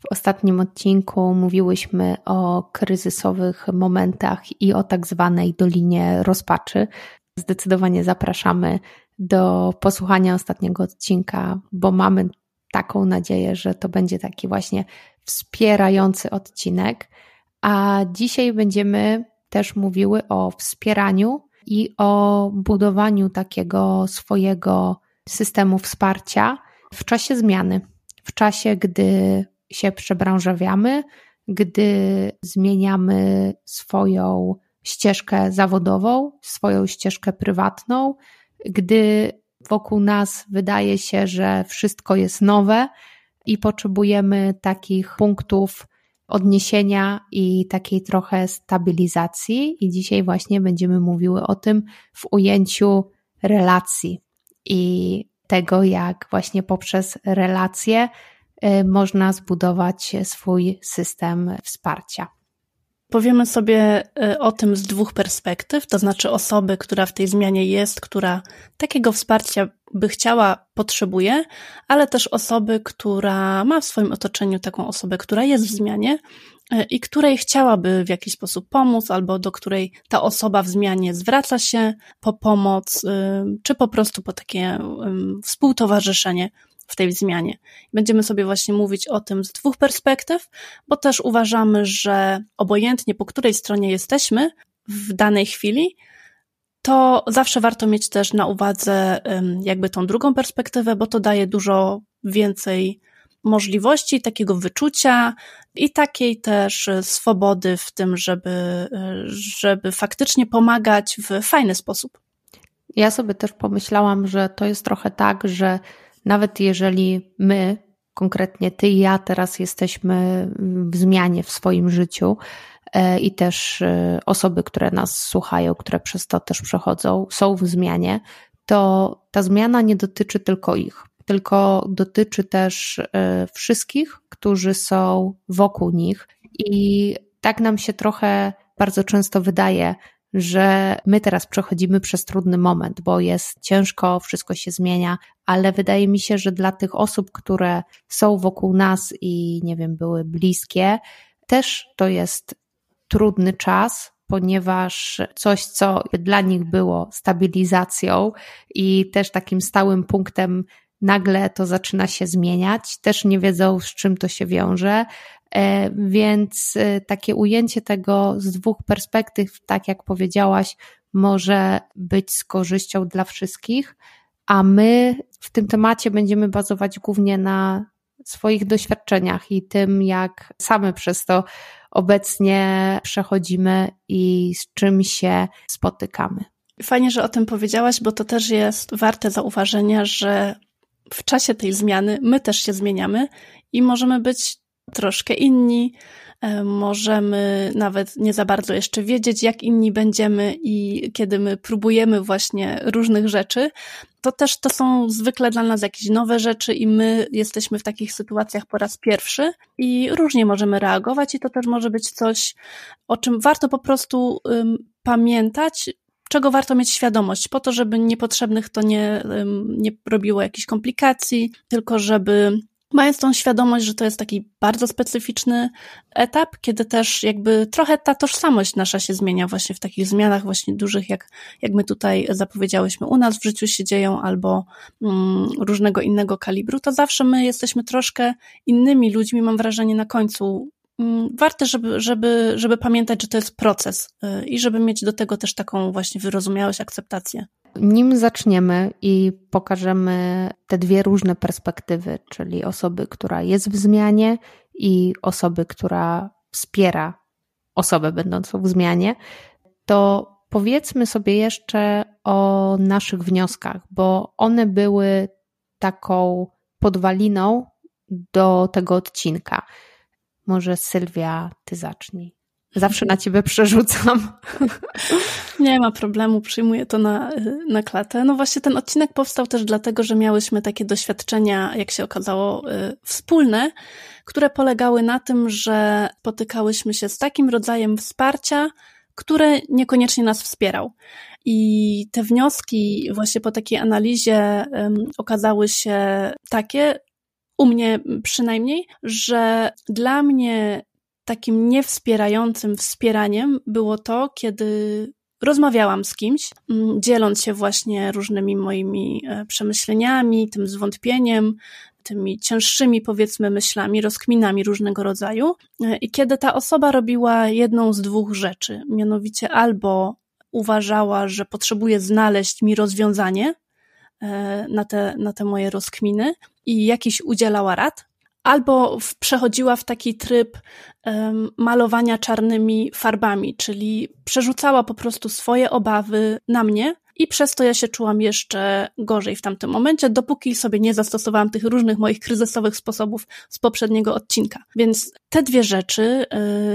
W ostatnim odcinku mówiłyśmy o kryzysowych momentach i o tak zwanej dolinie rozpaczy. Zdecydowanie zapraszamy do posłuchania ostatniego odcinka, bo mamy taką nadzieję, że to będzie taki właśnie wspierający odcinek. A dzisiaj będziemy też mówiły o wspieraniu i o budowaniu takiego swojego systemu wsparcia w czasie zmiany, w czasie, gdy się przebranżawiamy, gdy zmieniamy swoją ścieżkę zawodową, swoją ścieżkę prywatną, gdy wokół nas wydaje się, że wszystko jest nowe i potrzebujemy takich punktów odniesienia i takiej trochę stabilizacji. I dzisiaj właśnie będziemy mówiły o tym w ujęciu relacji i tego, jak właśnie poprzez relacje można zbudować swój system wsparcia. Powiemy sobie y, o tym z dwóch perspektyw, to znaczy osoby, która w tej zmianie jest, która takiego wsparcia by chciała, potrzebuje, ale też osoby, która ma w swoim otoczeniu taką osobę, która jest w zmianie y, i której chciałaby w jakiś sposób pomóc, albo do której ta osoba w zmianie zwraca się po pomoc, y, czy po prostu po takie współtowarzyszenie w tej zmianie. Będziemy sobie właśnie mówić o tym z dwóch perspektyw, bo też uważamy, że obojętnie po której stronie jesteśmy w danej chwili, to zawsze warto mieć też na uwadze jakby tą drugą perspektywę, bo to daje dużo więcej możliwości, takiego wyczucia i takiej też swobody w tym, żeby, żeby faktycznie pomagać w fajny sposób. Ja sobie też pomyślałam, że to jest trochę tak, że nawet jeżeli my, konkretnie ty i ja teraz jesteśmy w zmianie w swoim życiu e, i też e, osoby, które nas słuchają, które przez to też przechodzą, są w zmianie, to ta zmiana nie dotyczy tylko ich, tylko dotyczy też e, wszystkich, którzy są wokół nich. I tak nam się trochę bardzo często wydaje, że my teraz przechodzimy przez trudny moment, bo jest ciężko, wszystko się zmienia, ale wydaje mi się, że dla tych osób, które są wokół nas i nie wiem, były bliskie, też to jest trudny czas, ponieważ coś, co dla nich było stabilizacją i też takim stałym punktem, nagle to zaczyna się zmieniać, też nie wiedzą, z czym to się wiąże, więc e, takie ujęcie tego z dwóch perspektyw, tak jak powiedziałaś, może być z korzyścią dla wszystkich, a my w tym temacie będziemy bazować głównie na swoich doświadczeniach i tym, jak same przez to obecnie przechodzimy i z czym się spotykamy. Fajnie, że o tym powiedziałaś, bo to też jest warte zauważenia, że w czasie tej zmiany my też się zmieniamy i możemy być troszkę inni. E, możemy nawet nie za bardzo jeszcze wiedzieć, jak inni będziemy, i kiedy my próbujemy właśnie różnych rzeczy, to też to są zwykle dla nas jakieś nowe rzeczy, i my jesteśmy w takich sytuacjach po raz pierwszy i różnie możemy reagować, i to też może być coś, o czym warto po prostu pamiętać, czego warto mieć świadomość, po to, żeby niepotrzebnych to nie, nie robiło jakichś komplikacji, tylko żeby mając tą świadomość, że to jest taki bardzo specyficzny etap, kiedy też jakby trochę ta tożsamość nasza się zmienia właśnie w takich zmianach właśnie dużych, jak, jak my tutaj zapowiedziałyśmy u nas w życiu się dzieją, albo mm, różnego innego kalibru, to zawsze my jesteśmy troszkę innymi ludźmi, mam wrażenie na końcu mm, Warte, żeby, żeby, żeby pamiętać, że to jest proces y, i żeby mieć do tego też taką właśnie wyrozumiałość, akceptację. Nim zaczniemy i pokażemy te dwie różne perspektywy, czyli osoby, która jest w zmianie i osoby, która wspiera osobę będącą w zmianie, to powiedzmy sobie jeszcze o naszych wnioskach, bo one były taką podwaliną do tego odcinka. może Sylwia, ty zacznij. Zawsze na ciebie przerzucam. Nie ma problemu, przyjmuję to na, na klatę. No właśnie ten odcinek powstał też dlatego, że miałyśmy takie doświadczenia, jak się okazało, y, wspólne, które polegały na tym, że potykałyśmy się z takim rodzajem wsparcia, które niekoniecznie nas wspierał. I te wnioski właśnie po takiej analizie um, okazały się takie, u mnie przynajmniej, że dla mnie takim niewspierającym wspieraniem było to, kiedy rozmawiałam z kimś, mm, dzieląc się właśnie różnymi moimi e, przemyśleniami, tym zwątpieniem, tymi cięższymi, powiedzmy, myślami, rozkminami różnego rodzaju. E, I kiedy ta osoba robiła jedną z dwóch rzeczy, mianowicie albo uważała, że potrzebuje znaleźć mi rozwiązanie e, na te, na te moje rozkminy i jakiś udzielała rad, albo w, przechodziła w taki tryb um, malowania czarnymi farbami, czyli przerzucała po prostu swoje obawy na mnie. I przez to ja się czułam jeszcze gorzej w tamtym momencie, dopóki sobie nie zastosowałam tych różnych moich kryzysowych sposobów z poprzedniego odcinka. Więc te dwie rzeczy,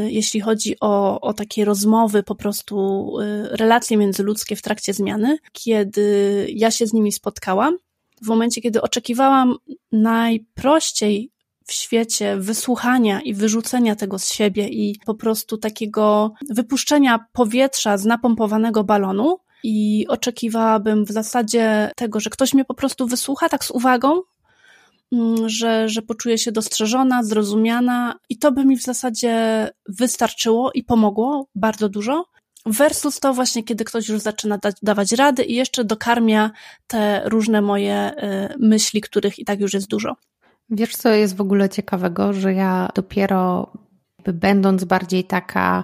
y, jeśli chodzi o, o takie rozmowy, po prostu y, relacje międzyludzkie w trakcie zmiany, kiedy ja się z nimi spotkałam, w momencie, kiedy oczekiwałam najprościej w świecie wysłuchania i wyrzucenia tego z siebie i po prostu takiego wypuszczenia powietrza z napompowanego balonu. I oczekiwałabym w zasadzie tego, że ktoś mnie po prostu wysłucha tak z uwagą, mm, że, że poczuję się dostrzeżona, zrozumiana, i to by mi w zasadzie wystarczyło i pomogło bardzo dużo. Versus to właśnie, kiedy ktoś już zaczyna da dawać rady i jeszcze dokarmia te różne moje y, myśli, których i tak już jest dużo. Wiesz, co jest w ogóle ciekawego, że ja dopiero będąc bardziej taka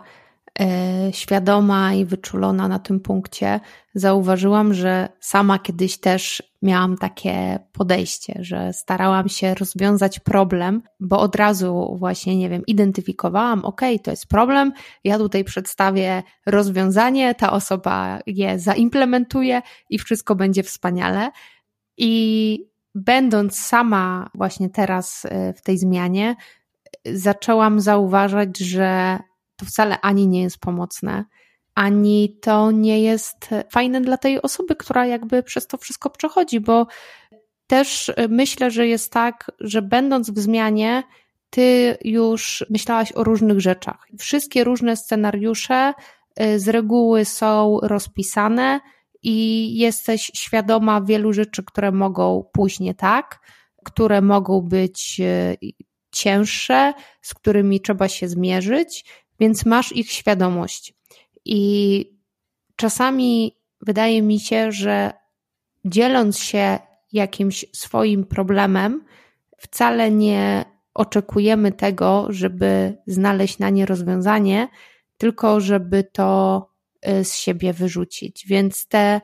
e, świadoma i wyczulona na tym punkcie, zauważyłam, że sama kiedyś też miałam takie podejście, że starałam się rozwiązać problem, bo od razu właśnie, nie wiem, identyfikowałam, ok, to jest problem, ja tutaj przedstawię rozwiązanie, ta osoba je zaimplementuje i wszystko będzie wspaniale. I będąc sama właśnie teraz e, w tej zmianie, zaczęłam zauważać, że to wcale ani nie jest pomocne, ani to nie jest fajne dla tej osoby, która jakby przez to wszystko przechodzi, bo też myślę, że jest tak, że będąc w zmianie, ty już myślałaś o różnych rzeczach. Wszystkie różne scenariusze e, z reguły są rozpisane, i jesteś świadoma wielu rzeczy, które mogą pójść nie tak, które mogą być e, cięższe, z którymi trzeba się zmierzyć, więc masz ich świadomość. I czasami wydaje mi się, że dzieląc się jakimś swoim problemem, wcale nie oczekujemy tego, żeby znaleźć na nie rozwiązanie, tylko żeby to z siebie wyrzucić. Więc te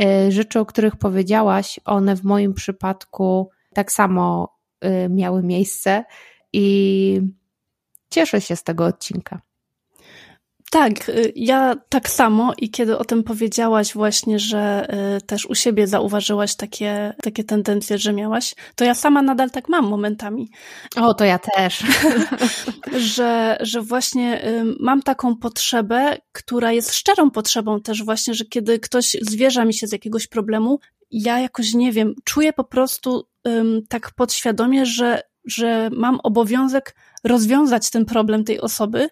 y, rzeczy, o których powiedziałaś, one w moim przypadku tak samo y, miały miejsce i cieszę się z tego odcinka. Tak, y, ja tak samo i kiedy o tym powiedziałaś właśnie, że y, też u siebie zauważyłaś takie, takie tendencje, że miałaś, to ja sama nadal tak mam momentami. O, to ja też. że, że właśnie y, mam taką potrzebę, która jest szczerą potrzebą też właśnie, że kiedy ktoś zwierza mi się z jakiegoś problemu, ja jakoś nie wiem, czuję po prostu um, tak podświadomie, że, że mam obowiązek rozwiązać ten problem tej osoby,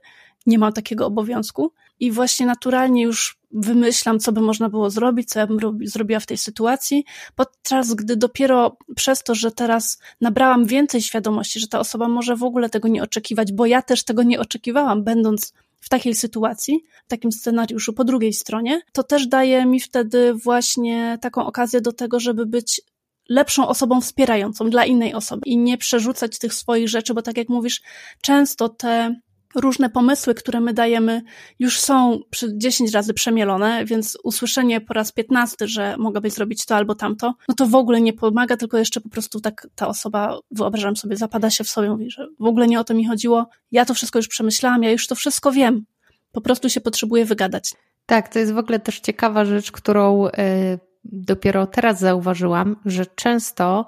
nie ma takiego obowiązku. I właśnie naturalnie już wymyślam, co by można było zrobić, co ja bym robi, zrobiła w tej sytuacji, podczas gdy dopiero przez to, że teraz nabrałam więcej świadomości, że ta osoba może w ogóle tego nie oczekiwać, bo ja też tego nie oczekiwałam, będąc w takiej sytuacji, w takim scenariuszu po drugiej stronie, to też daje mi wtedy właśnie taką okazję do tego, żeby być lepszą osobą wspierającą dla innej osoby i nie przerzucać tych swoich rzeczy, bo tak jak mówisz, często te różne pomysły, które my dajemy, już są przy 10 razy przemielone, więc usłyszenie po raz 15, że mogłabyś zrobić to albo tamto, no to w ogóle nie pomaga, tylko jeszcze po prostu tak ta osoba, wyobrażam sobie, zapada się w sobie, mówi, że w ogóle nie o to mi chodziło, ja to wszystko już przemyślałam, ja już to wszystko wiem, po prostu się potrzebuję wygadać. Tak, to jest w ogóle też ciekawa rzecz, którą y, dopiero teraz zauważyłam, że często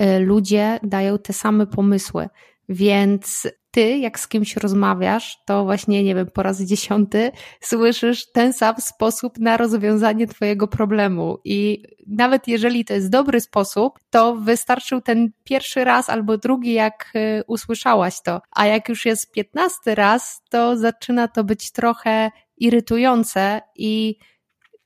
y, ludzie dają te same pomysły Więc ty, jak z kimś rozmawiasz, to właśnie, nie wiem, po raz dziesiąty słyszysz ten sam sposób na rozwiązanie twojego problemu. I nawet jeżeli to jest dobry sposób, to wystarczył ten pierwszy raz albo drugi, jak y, usłyszałaś to. A jak już jest piętnasty raz, to zaczyna to być trochę irytujące i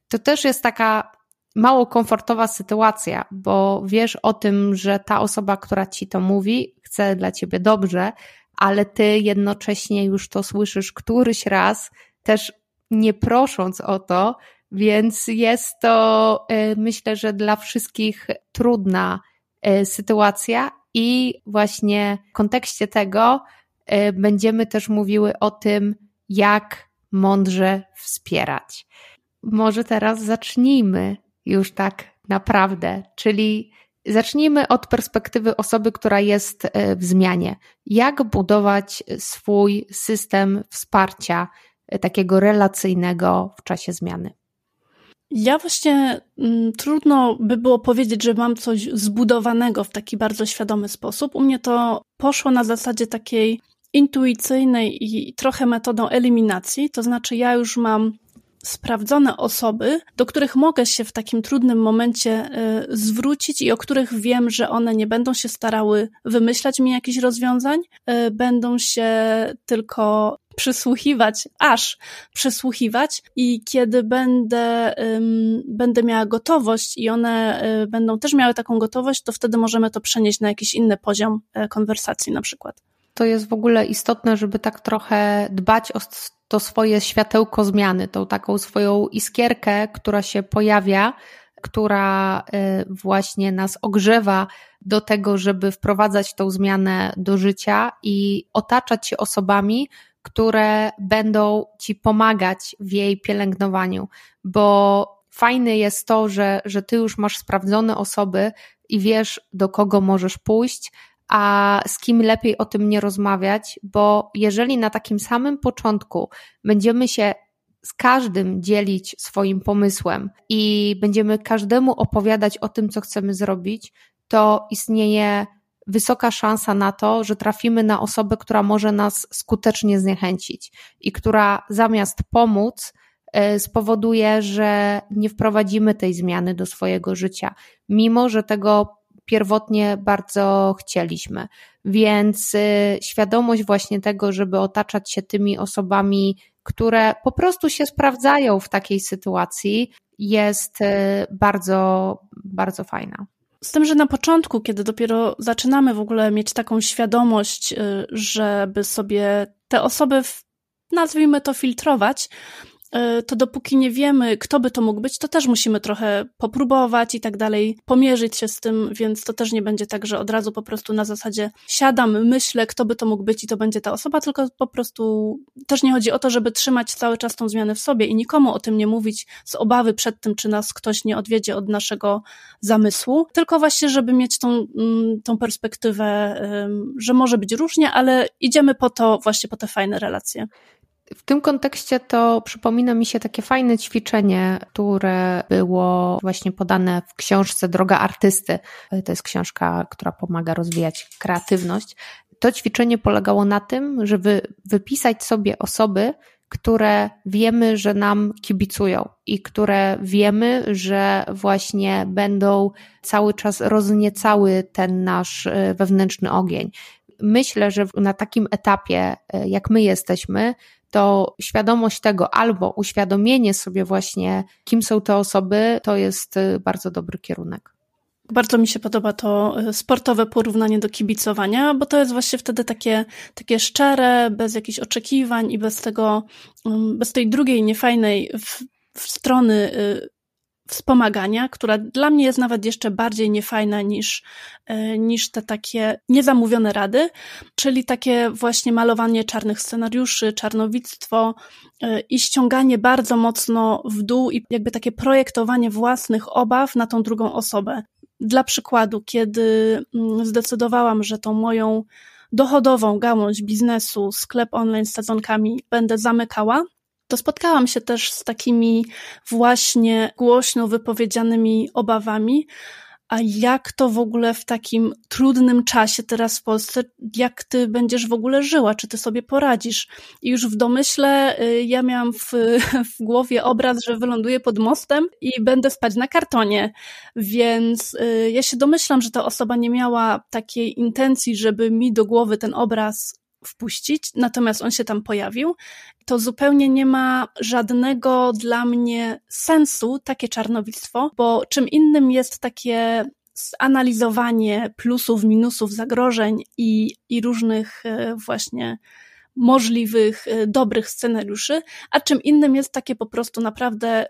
to też jest taka mało komfortowa sytuacja, bo wiesz o tym, że ta osoba, która ci to mówi, chce dla ciebie dobrze, ale ty jednocześnie już to słyszysz któryś raz, też nie prosząc o to, więc jest to, y, myślę, że dla wszystkich trudna y, sytuacja i właśnie w kontekście tego y, będziemy też mówiły o tym, jak mądrze wspierać. Może teraz zacznijmy już tak naprawdę, czyli zacznijmy od perspektywy osoby, która jest e, w zmianie. Jak budować swój system wsparcia e, takiego relacyjnego w czasie zmiany? Ja właśnie mm, trudno by było powiedzieć, że mam coś zbudowanego w taki bardzo świadomy sposób. U mnie to poszło na zasadzie takiej intuicyjnej i trochę metodą eliminacji, to znaczy ja już mam sprawdzone osoby, do których mogę się w takim trudnym momencie y, zwrócić i o których wiem, że one nie będą się starały wymyślać mi jakichś rozwiązań, y, będą się tylko przysłuchiwać, aż przysłuchiwać. I kiedy będę, będę miała gotowość i one y, będą też miały taką gotowość, to wtedy możemy to przenieść na jakiś inny poziom konwersacji na przykład to jest w ogóle istotne, żeby tak trochę dbać o to swoje światełko zmiany, tą taką swoją iskierkę, która się pojawia, która y, właśnie nas ogrzewa do tego, żeby wprowadzać tą zmianę do życia i otaczać się osobami, które będą ci pomagać w jej pielęgnowaniu, bo fajne jest to, że, że ty już masz sprawdzone osoby i wiesz, do kogo możesz pójść, a z kim lepiej o tym nie rozmawiać, bo jeżeli na takim samym początku będziemy się z każdym dzielić swoim pomysłem i będziemy każdemu opowiadać o tym, co chcemy zrobić, to istnieje wysoka szansa na to, że trafimy na osobę, która może nas skutecznie zniechęcić i która zamiast pomóc, e, spowoduje, że nie wprowadzimy tej zmiany do swojego życia, mimo że tego pierwotnie bardzo chcieliśmy. Więc y, świadomość właśnie tego, żeby otaczać się tymi osobami, które po prostu się sprawdzają w takiej sytuacji, jest y, bardzo, bardzo fajna. Z tym, że na początku, kiedy dopiero zaczynamy w ogóle mieć taką świadomość, y, żeby sobie te osoby, nazwijmy to, filtrować, to dopóki nie wiemy, kto by to mógł być, to też musimy trochę popróbować i tak dalej, pomierzyć się z tym, więc to też nie będzie tak, że od razu po prostu na zasadzie siadam, myślę, kto by to mógł być i to będzie ta osoba, tylko po prostu też nie chodzi o to, żeby trzymać cały czas tą zmianę w sobie i nikomu o tym nie mówić z obawy przed tym, czy nas ktoś nie odwiedzie od naszego zamysłu, tylko właśnie, żeby mieć tą, mm, tą perspektywę, że może być różnie, ale idziemy po to, właśnie po te fajne relacje. W tym kontekście to przypomina mi się takie fajne ćwiczenie, które było właśnie podane w książce Droga Artysty. To jest książka, która pomaga rozwijać kreatywność. To ćwiczenie polegało na tym, żeby wypisać sobie osoby, które wiemy, że nam kibicują i które wiemy, że właśnie będą cały czas rozniecały ten nasz e, wewnętrzny ogień. Myślę, że na takim etapie, e, jak my jesteśmy, to świadomość tego albo uświadomienie sobie właśnie, kim są te osoby, to jest y, bardzo dobry kierunek. Bardzo mi się podoba to y, sportowe porównanie do kibicowania, bo to jest właśnie wtedy takie, takie szczere, bez jakichś oczekiwań i bez tego, bez tej drugiej niefajnej w, w strony y, wspomagania, która dla mnie jest nawet jeszcze bardziej niefajna niż, e, niż te takie niezamówione rady, czyli takie właśnie malowanie czarnych scenariuszy, czarnowictwo e, i ściąganie bardzo mocno w dół i jakby takie projektowanie własnych obaw na tą drugą osobę. Dla przykładu, kiedy mm, zdecydowałam, że tą moją dochodową gałąź biznesu, sklep online z sadzonkami będę zamykała, to spotkałam się też z takimi właśnie głośno wypowiedzianymi obawami, a jak to w ogóle w takim trudnym czasie teraz w Polsce, jak ty będziesz w ogóle żyła, czy ty sobie poradzisz? I już w domyśle y, ja miałam w, w głowie obraz, że wyląduję pod mostem i będę spać na kartonie, więc y, ja się domyślam, że ta osoba nie miała takiej intencji, żeby mi do głowy ten obraz wpuścić, natomiast on się tam pojawił. To zupełnie nie ma żadnego dla mnie sensu, takie czarnowictwo, bo czym innym jest takie zanalizowanie plusów, minusów, zagrożeń i, i różnych e, właśnie możliwych, e, dobrych scenariuszy, a czym innym jest takie po prostu naprawdę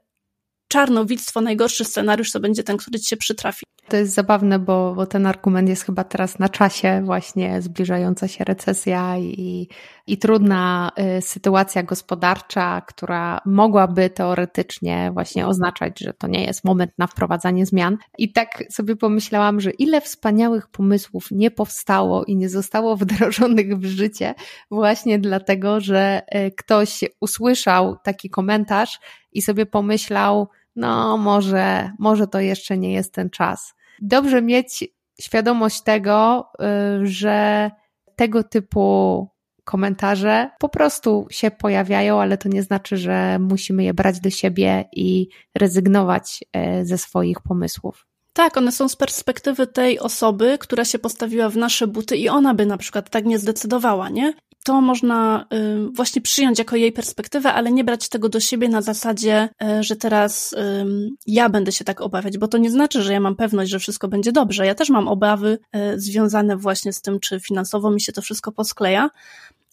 czarnowictwo, najgorszy scenariusz to będzie ten, który ci się przytrafi. To jest zabawne, bo, bo ten argument jest chyba teraz na czasie, właśnie zbliżająca się recesja i, i trudna y, sytuacja gospodarcza, która mogłaby teoretycznie właśnie oznaczać, że to nie jest moment na wprowadzanie zmian. I tak sobie pomyślałam, że ile wspaniałych pomysłów nie powstało i nie zostało wdrożonych w życie, właśnie dlatego, że y, ktoś usłyszał taki komentarz i sobie pomyślał, no może, może to jeszcze nie jest ten czas. Dobrze mieć świadomość tego, y, że tego typu komentarze po prostu się pojawiają, ale to nie znaczy, że musimy je brać do siebie i rezygnować y, ze swoich pomysłów. Tak, one są z perspektywy tej osoby, która się postawiła w nasze buty i ona by na przykład tak nie zdecydowała, nie? To można y, właśnie przyjąć jako jej perspektywę, ale nie brać tego do siebie na zasadzie, y, że teraz y, ja będę się tak obawiać, bo to nie znaczy, że ja mam pewność, że wszystko będzie dobrze. Ja też mam obawy y, związane właśnie z tym, czy finansowo mi się to wszystko poskleja,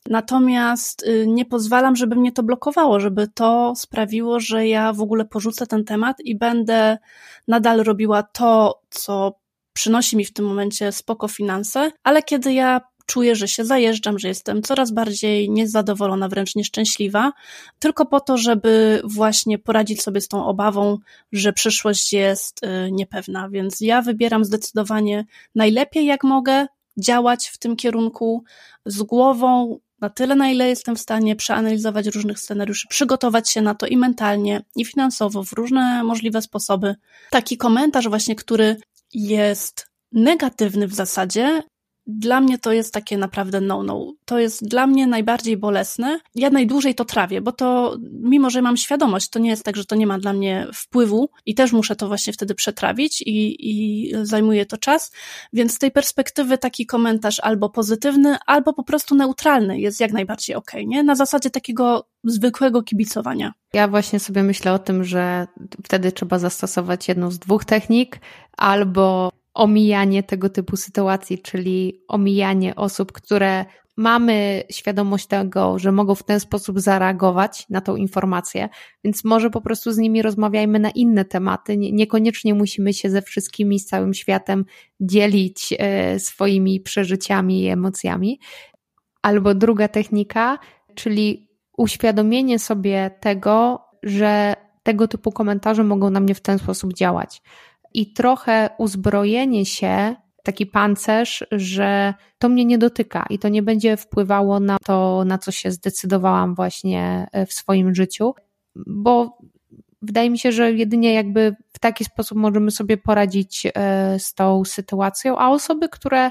Natomiast y, nie pozwalam, żeby mnie to blokowało, żeby to sprawiło, że ja w ogóle porzucę ten temat i będę nadal robiła to, co przynosi mi w tym momencie spoko finanse, ale kiedy ja czuję, że się zajeżdżam, że jestem coraz bardziej niezadowolona, wręcz nieszczęśliwa, tylko po to, żeby właśnie poradzić sobie z tą obawą, że przyszłość jest y, niepewna. Więc ja wybieram zdecydowanie najlepiej, jak mogę, działać w tym kierunku z głową, na tyle, na ile jestem w stanie przeanalizować różnych scenariuszy, przygotować się na to i mentalnie, i finansowo, w różne możliwe sposoby. Taki komentarz właśnie, który jest negatywny w zasadzie, dla mnie to jest takie naprawdę no-no. To jest dla mnie najbardziej bolesne. Ja najdłużej to trawię, bo to, mimo że mam świadomość, to nie jest tak, że to nie ma dla mnie wpływu i też muszę to właśnie wtedy przetrawić i, i zajmuje to czas. Więc z tej perspektywy taki komentarz albo pozytywny, albo po prostu neutralny jest jak najbardziej okej, okay, nie? Na zasadzie takiego zwykłego kibicowania. Ja właśnie sobie myślę o tym, że wtedy trzeba zastosować jedną z dwóch technik, albo omijanie tego typu sytuacji, czyli omijanie osób, które mamy świadomość tego, że mogą w ten sposób zareagować na tą informację, więc może po prostu z nimi rozmawiajmy na inne tematy. Niekoniecznie musimy się ze wszystkimi, z całym światem dzielić e, swoimi przeżyciami i emocjami. Albo druga technika, czyli uświadomienie sobie tego, że tego typu komentarze mogą na mnie w ten sposób działać i trochę uzbrojenie się, taki pancerz, że to mnie nie dotyka i to nie będzie wpływało na to, na co się zdecydowałam właśnie e, w swoim życiu, bo wydaje mi się, że jedynie jakby w taki sposób możemy sobie poradzić e, z tą sytuacją, a osoby, które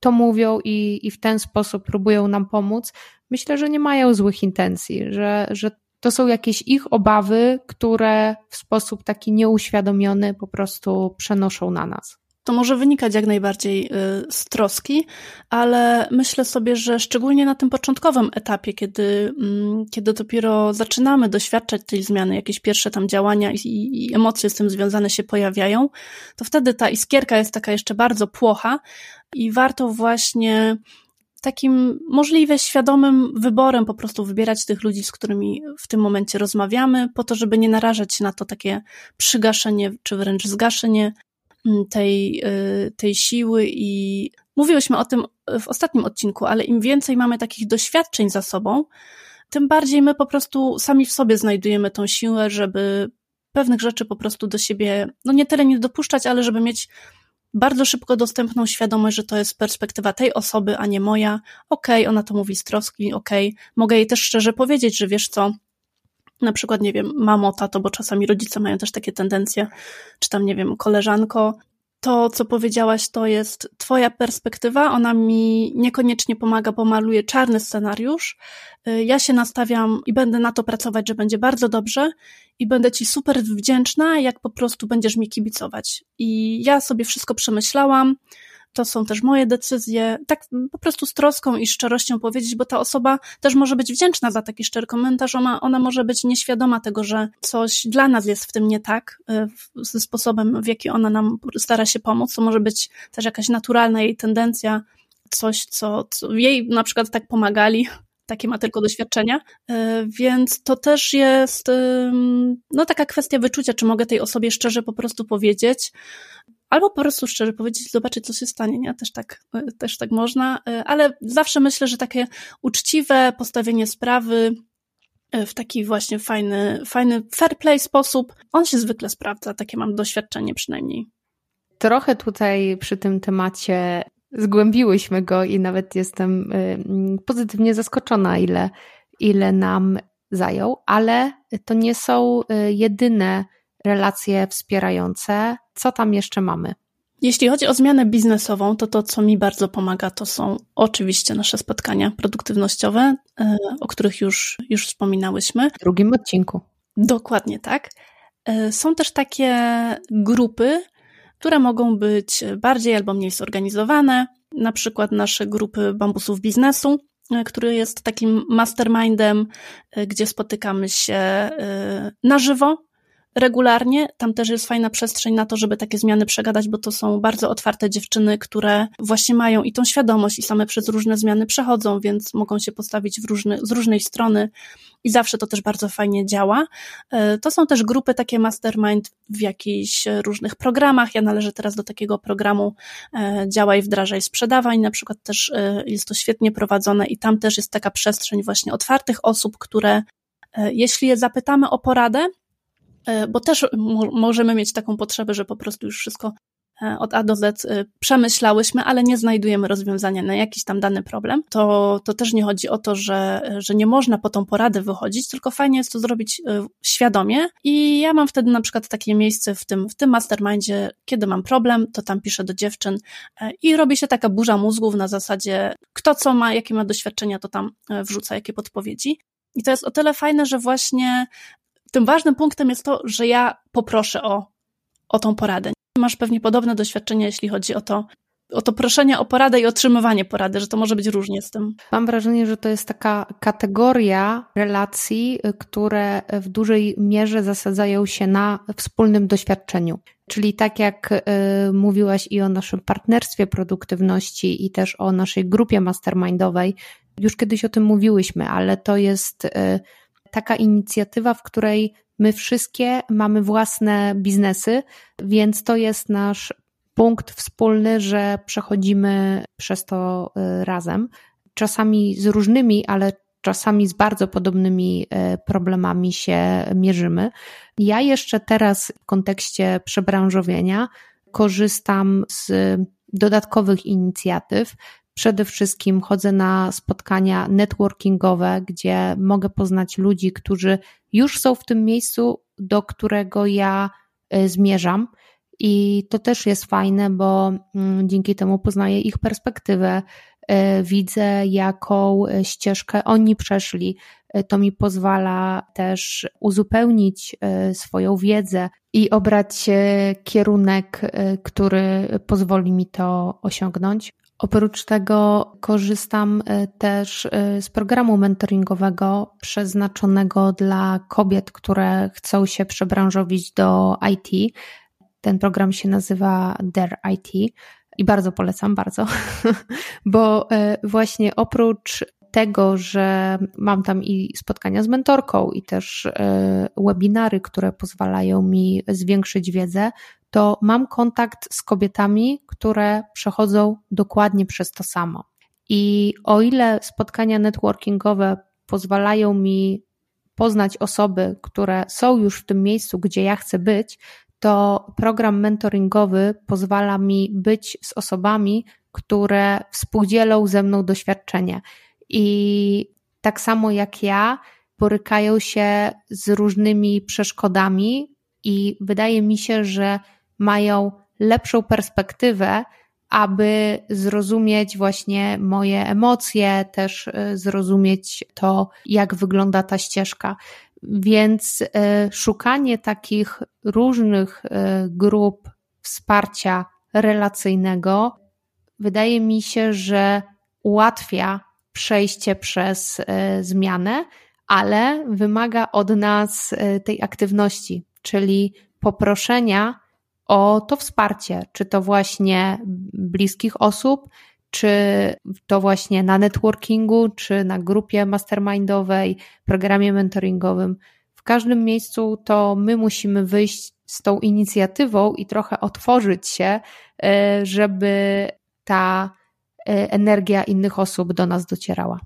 to mówią i, i w ten sposób próbują nam pomóc, myślę, że nie mają złych intencji, że, że to są jakieś ich obawy, które w sposób taki nieuświadomiony po prostu przenoszą na nas. To może wynikać jak najbardziej y, z troski, ale myślę sobie, że szczególnie na tym początkowym etapie, kiedy, mm, kiedy dopiero zaczynamy doświadczać tej zmiany, jakieś pierwsze tam działania i, i emocje z tym związane się pojawiają, to wtedy ta iskierka jest taka jeszcze bardzo płocha i warto właśnie takim możliwie świadomym wyborem po prostu wybierać tych ludzi, z którymi w tym momencie rozmawiamy, po to, żeby nie narażać się na to takie przygaszenie, czy wręcz zgaszenie mm, tej, y, tej siły. I mówiłyśmy o tym w ostatnim odcinku, ale im więcej mamy takich doświadczeń za sobą, tym bardziej my po prostu sami w sobie znajdujemy tą siłę, żeby pewnych rzeczy po prostu do siebie, no nie tyle nie dopuszczać, ale żeby mieć bardzo szybko dostępną świadomość, że to jest perspektywa tej osoby, a nie moja. Okej, okay, ona to mówi z troski, okej. Okay. Mogę jej też szczerze powiedzieć, że wiesz co, na przykład, nie wiem, mamo, tato, bo czasami rodzice mają też takie tendencje, czy tam, nie wiem, koleżanko, to, co powiedziałaś, to jest Twoja perspektywa. Ona mi niekoniecznie pomaga, bo maluje czarny scenariusz. Y, ja się nastawiam i będę na to pracować, że będzie bardzo dobrze i będę Ci super wdzięczna, jak po prostu będziesz mi kibicować. I ja sobie wszystko przemyślałam. To są też moje decyzje, tak po prostu z troską i szczerością powiedzieć, bo ta osoba też może być wdzięczna za taki szczery komentarz, ona, ona może być nieświadoma tego, że coś dla nas jest w tym nie tak, y, ze sposobem, w jaki ona nam stara się pomóc, to może być też jakaś naturalna jej tendencja, coś, co, co jej na przykład tak pomagali, takie ma tylko doświadczenia, y, więc to też jest no taka kwestia wyczucia, czy mogę tej osobie szczerze po prostu powiedzieć, albo po prostu szczerze powiedzieć, zobaczyć, co się stanie, nie? Też tak, e, też tak można, e, ale zawsze myślę, że takie uczciwe postawienie sprawy e, w taki właśnie fajny, fajny fair play sposób, on się zwykle sprawdza, takie mam doświadczenie przynajmniej. Trochę tutaj przy tym temacie zgłębiłyśmy go i nawet jestem pozytywnie zaskoczona, ile, ile nam zajął, ale to nie są jedyne relacje wspierające. Co tam jeszcze mamy? Jeśli chodzi o zmianę biznesową, to to, co mi bardzo pomaga, to są oczywiście nasze spotkania produktywnościowe, e, o których już, już wspominałyśmy. W drugim odcinku. Dokładnie tak. Są też takie grupy, które mogą być bardziej albo mniej zorganizowane, na przykład nasze grupy bambusów biznesu, e, który jest takim mastermindem, gdzie spotykamy się na żywo regularnie. Tam też jest fajna przestrzeń na to, żeby takie zmiany przegadać, bo to są bardzo otwarte dziewczyny, które właśnie mają i tą świadomość i same przez różne zmiany przechodzą, więc mogą się postawić w różny, z różnej strony i zawsze to też bardzo fajnie działa. E, to są też grupy takie mastermind w jakichś różnych programach. Ja należę teraz do takiego programu e, Działaj, wdrażaj, sprzedawaj. Na przykład też e, jest to świetnie prowadzone i tam też jest taka przestrzeń właśnie otwartych osób, które jeśli je zapytamy o poradę, bo też możemy mieć taką potrzebę, że po prostu już wszystko e, od A do Z e, przemyślałyśmy, ale nie znajdujemy rozwiązania na jakiś tam dany problem, to, to też nie chodzi o to, że, że nie można po tą poradę wychodzić, tylko fajnie jest to zrobić świadomie i ja mam wtedy na przykład takie miejsce w tym, w tym mastermindzie, kiedy mam problem, to tam piszę do dziewczyn i robi się taka burza mózgów na zasadzie kto co ma, jakie ma doświadczenia, to tam wrzuca jakie podpowiedzi. I to jest o tyle fajne, że właśnie tym ważnym punktem jest to, że ja poproszę o, o tą poradę. Masz pewnie podobne doświadczenia, jeśli chodzi o to, o to proszenie o poradę i otrzymywanie porady, że to może być różnie z tym. Mam wrażenie, że to jest taka kategoria relacji, które w dużej mierze zasadzają się na wspólnym doświadczeniu. Czyli tak jak y, mówiłaś i o naszym partnerstwie produktywności, i też o naszej grupie mastermindowej, już kiedyś o tym mówiłyśmy, ale to jest. Y, taka inicjatywa, w której my wszystkie mamy własne biznesy, więc to jest nasz punkt wspólny, że przechodzimy przez to y, razem. Czasami z różnymi, ale czasami z bardzo podobnymi y, problemami się mierzymy. Ja jeszcze teraz w kontekście przebranżowienia korzystam z dodatkowych inicjatyw, Przede wszystkim chodzę na spotkania networkingowe, gdzie mogę poznać ludzi, którzy już są w tym miejscu, do którego ja y, zmierzam. I to też jest fajne, bo mm, dzięki temu poznaję ich perspektywę, y, widzę, jaką y, ścieżkę oni przeszli. To mi pozwala też uzupełnić swoją wiedzę i obrać kierunek, który pozwoli mi to osiągnąć. Oprócz tego korzystam e, też e, z programu mentoringowego przeznaczonego dla kobiet, które chcą się przebranżowić do IT. Ten program się nazywa Their IT i bardzo polecam, bardzo, bo e, właśnie oprócz tego, że mam tam i spotkania z mentorką, i też webinary, które pozwalają mi zwiększyć wiedzę, to mam kontakt z kobietami, które przechodzą dokładnie przez to samo. I o ile spotkania networkingowe pozwalają mi poznać osoby, które są już w tym miejscu, gdzie ja chcę być, to program mentoringowy pozwala mi być z osobami, które współdzielą ze mną doświadczenie. I tak samo jak ja, borykają się z różnymi przeszkodami, i wydaje mi się, że mają lepszą perspektywę, aby zrozumieć właśnie moje emocje, też y, zrozumieć to, jak wygląda ta ścieżka. Więc y, szukanie takich różnych y, grup wsparcia relacyjnego wydaje mi się, że ułatwia przejście przez zmianę, ale wymaga od nas tej aktywności, czyli poproszenia o to wsparcie, czy to właśnie bliskich osób, czy to właśnie na networkingu, czy na grupie mastermindowej, programie mentoringowym. W każdym miejscu to my musimy wyjść z tą inicjatywą i trochę otworzyć się, e, żeby ta e, energia innych osób do nas docierała.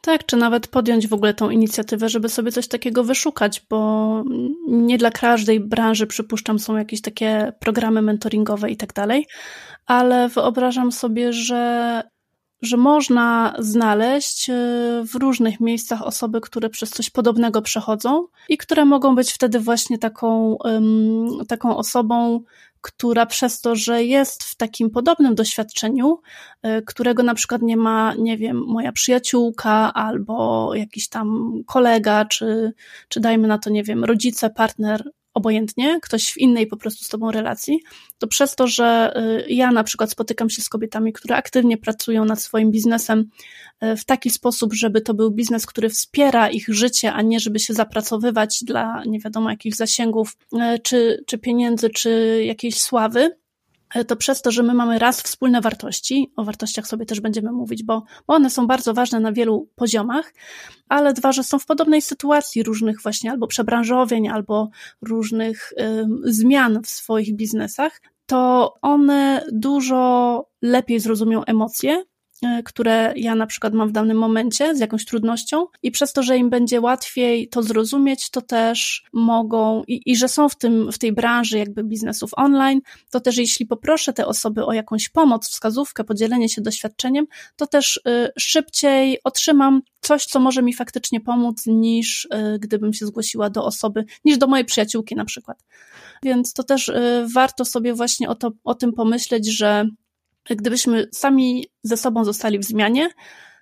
Tak, czy nawet podjąć w ogóle tą inicjatywę, żeby sobie coś takiego wyszukać, bo nie dla każdej branży, przypuszczam, są jakieś takie programy mentoringowe i tak dalej, ale wyobrażam sobie, że, że można znaleźć e, w różnych miejscach osoby, które przez coś podobnego przechodzą i które mogą być wtedy właśnie taką, taką osobą, która przez to, że jest w takim podobnym doświadczeniu, y, którego na przykład nie ma, nie wiem, moja przyjaciółka albo jakiś tam kolega, czy, czy dajmy na to, nie wiem, rodzice, partner, obojętnie, ktoś w innej po prostu z tobą relacji, to przez to, że y, ja na przykład spotykam się z kobietami, które aktywnie pracują nad swoim biznesem y, w taki sposób, żeby to był biznes, który wspiera ich życie, a nie żeby się zapracowywać dla nie wiadomo jakich zasięgów, y, czy, czy pieniędzy, czy jakiejś sławy, to przez to, że my mamy raz wspólne wartości, o wartościach sobie też będziemy mówić, bo one są bardzo ważne na wielu poziomach, ale dwa, że są w podobnej sytuacji różnych właśnie albo przebranżowień, albo różnych y, zmian w swoich biznesach, to one dużo lepiej zrozumią emocje E, które ja na przykład mam w danym momencie z jakąś trudnością i przez to, że im będzie łatwiej to zrozumieć, to też mogą i, i że są w tym, w tej branży jakby biznesów online, to też jeśli poproszę te osoby o jakąś pomoc, wskazówkę, podzielenie się doświadczeniem, to też y, szybciej otrzymam coś, co może mi faktycznie pomóc, niż y, gdybym się zgłosiła do osoby, niż do mojej przyjaciółki na przykład. Więc to też y, warto sobie właśnie o, to, o tym pomyśleć, że gdybyśmy sami ze sobą zostali w zmianie,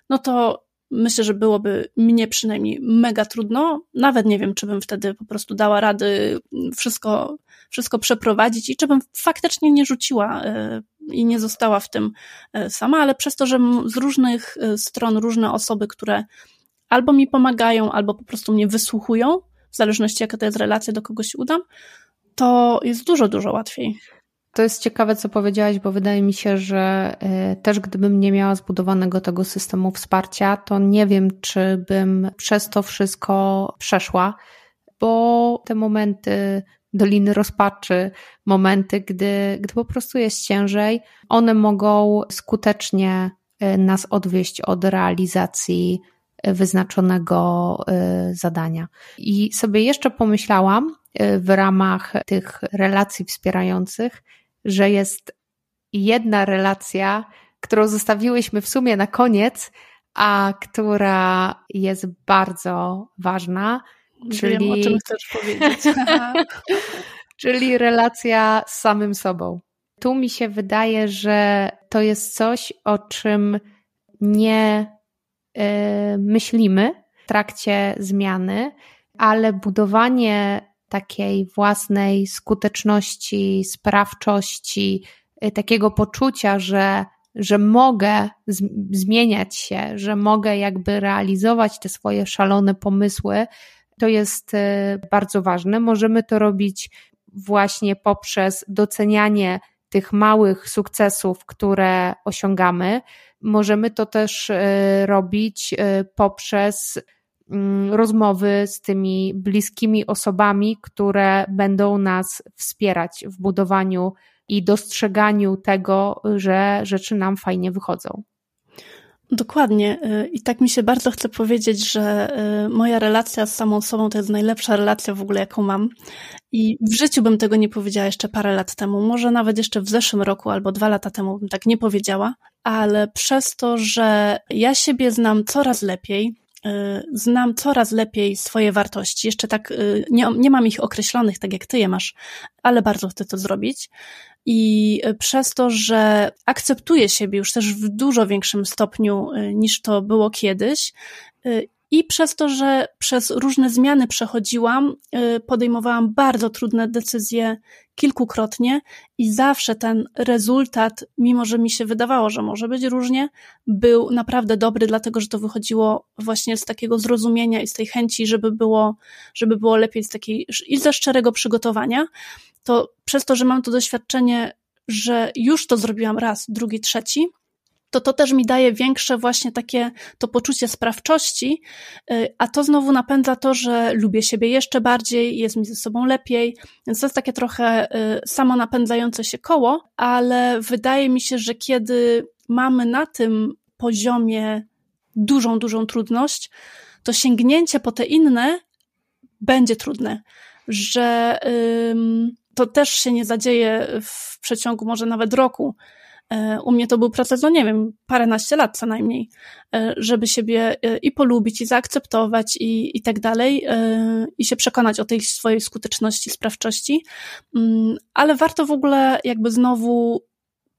no to myślę, że byłoby mnie przynajmniej mega trudno. Nawet nie wiem, czy bym wtedy po prostu dała rady wszystko, wszystko przeprowadzić i czy bym faktycznie nie rzuciła e, i nie została w tym e, sama, ale przez to, że z różnych e, stron różne osoby, które albo mi pomagają, albo po prostu mnie wysłuchują, w zależności jaka to jest relacja, do kogoś udam, to jest dużo, dużo łatwiej. To jest ciekawe, co powiedziałaś, bo wydaje mi się, że e, też gdybym nie miała zbudowanego tego systemu wsparcia, to nie wiem, czy bym przez to wszystko przeszła, bo te momenty doliny rozpaczy, momenty, gdy, gdy po prostu jest ciężej, one mogą skutecznie e, nas odwieść od realizacji e, wyznaczonego zadania. I sobie jeszcze pomyślałam w ramach tych relacji wspierających, że jest jedna relacja, którą zostawiłyśmy w sumie na koniec, a która jest bardzo ważna. Czyli, Wiem, o czym chcesz powiedzieć. czyli relacja z samym sobą. Tu mi się wydaje, że to jest coś, o czym nie yy, myślimy w trakcie zmiany, ale budowanie takiej własnej skuteczności, sprawczości, y, takiego poczucia, że, że mogę zmieniać się, że mogę jakby realizować te swoje szalone pomysły, to jest y, bardzo ważne. Możemy to robić właśnie poprzez docenianie tych małych sukcesów, które osiągamy. Możemy to też y, robić poprzez rozmowy z tymi bliskimi osobami, które będą nas wspierać w budowaniu i dostrzeganiu tego, że rzeczy nam fajnie wychodzą. Dokładnie. Y, I tak mi się bardzo chce powiedzieć, że y, moja relacja z samą sobą to jest najlepsza relacja w ogóle, jaką mam. I w życiu bym tego nie powiedziała jeszcze parę lat temu. Może nawet jeszcze w zeszłym roku albo dwa lata temu bym tak nie powiedziała, ale przez to, że ja siebie znam coraz lepiej, znam coraz lepiej swoje wartości. Jeszcze tak y, nie, nie mam ich określonych, tak jak ty je masz, ale bardzo chcę to zrobić. I przez to, że akceptuję siebie już też w dużo większym stopniu niż to było kiedyś, i przez to, że przez różne zmiany przechodziłam, y, podejmowałam bardzo trudne decyzje kilkukrotnie i zawsze ten rezultat, mimo że mi się wydawało, że może być różnie, był naprawdę dobry, dlatego że to wychodziło właśnie z takiego zrozumienia i z tej chęci, żeby było, żeby było lepiej z takiej i ze szczerego przygotowania. To przez to, że mam to doświadczenie, że już to zrobiłam raz, drugi, trzeci, to to też mi daje większe właśnie takie to poczucie sprawczości, y, a to znowu napędza to, że lubię siebie jeszcze bardziej, jest mi ze sobą lepiej, więc to jest takie trochę y, samo napędzające się koło, ale wydaje mi się, że kiedy mamy na tym poziomie dużą, dużą trudność, to sięgnięcie po te inne będzie trudne, że to też się nie zadzieje w przeciągu może nawet roku, u mnie to był proces, no nie wiem, paręnaście lat co najmniej, e, żeby siebie e, i polubić, i zaakceptować, i, i tak dalej, i się przekonać o tej swojej skuteczności, sprawczości. Mm, ale warto w ogóle jakby znowu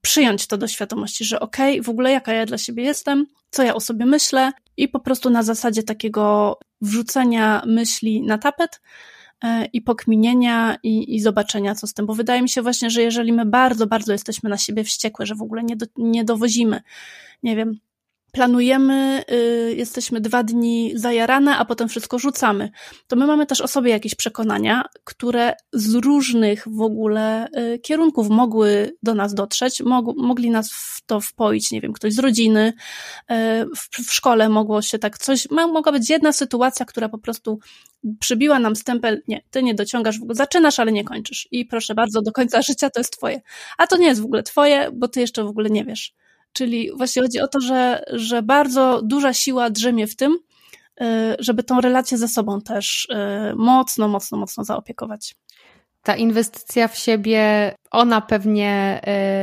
przyjąć to do świadomości, że okej, okay, w ogóle jaka ja dla siebie jestem, co ja o sobie myślę, i po prostu na zasadzie takiego wrzucenia myśli na tapet, E, i pokminienia i, i zobaczenia, co z tym, bo wydaje mi się właśnie, że jeżeli my bardzo, bardzo jesteśmy na siebie wściekłe, że w ogóle nie, do, nie dowozimy, nie wiem, planujemy, y, jesteśmy dwa dni zajarane, a potem wszystko rzucamy. To my mamy też o sobie jakieś przekonania, które z różnych w ogóle y, kierunków mogły do nas dotrzeć, mog, mogli nas w to wpoić, nie wiem, ktoś z rodziny, y, w, w szkole mogło się tak coś, mogła być jedna sytuacja, która po prostu przybiła nam stempel, nie, ty nie dociągasz, w ogóle zaczynasz, ale nie kończysz. I proszę bardzo, do końca życia to jest twoje. A to nie jest w ogóle twoje, bo ty jeszcze w ogóle nie wiesz. Czyli właśnie chodzi o to, że, że bardzo duża siła drzemie w tym, y, żeby tą relację ze sobą też y, mocno, mocno, mocno zaopiekować. Ta inwestycja w siebie, ona pewnie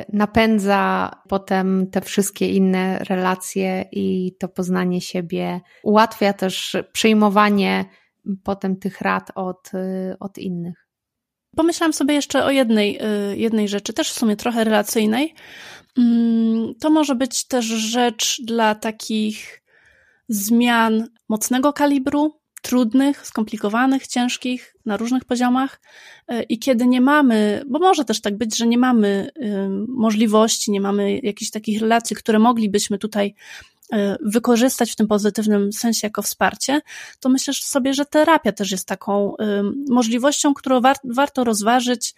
y, napędza potem te wszystkie inne relacje i to poznanie siebie, ułatwia też przyjmowanie potem tych rad od, od innych. Pomyślałam sobie jeszcze o jednej, jednej rzeczy, też w sumie trochę relacyjnej, to może być też rzecz dla takich zmian mocnego kalibru, trudnych, skomplikowanych, ciężkich na różnych poziomach. E, I kiedy nie mamy, bo może też tak być, że nie mamy możliwości, nie mamy jakichś takich relacji, które moglibyśmy tutaj e, wykorzystać w tym pozytywnym sensie jako wsparcie, to myślę sobie, że terapia też jest taką możliwością, którą war warto rozważyć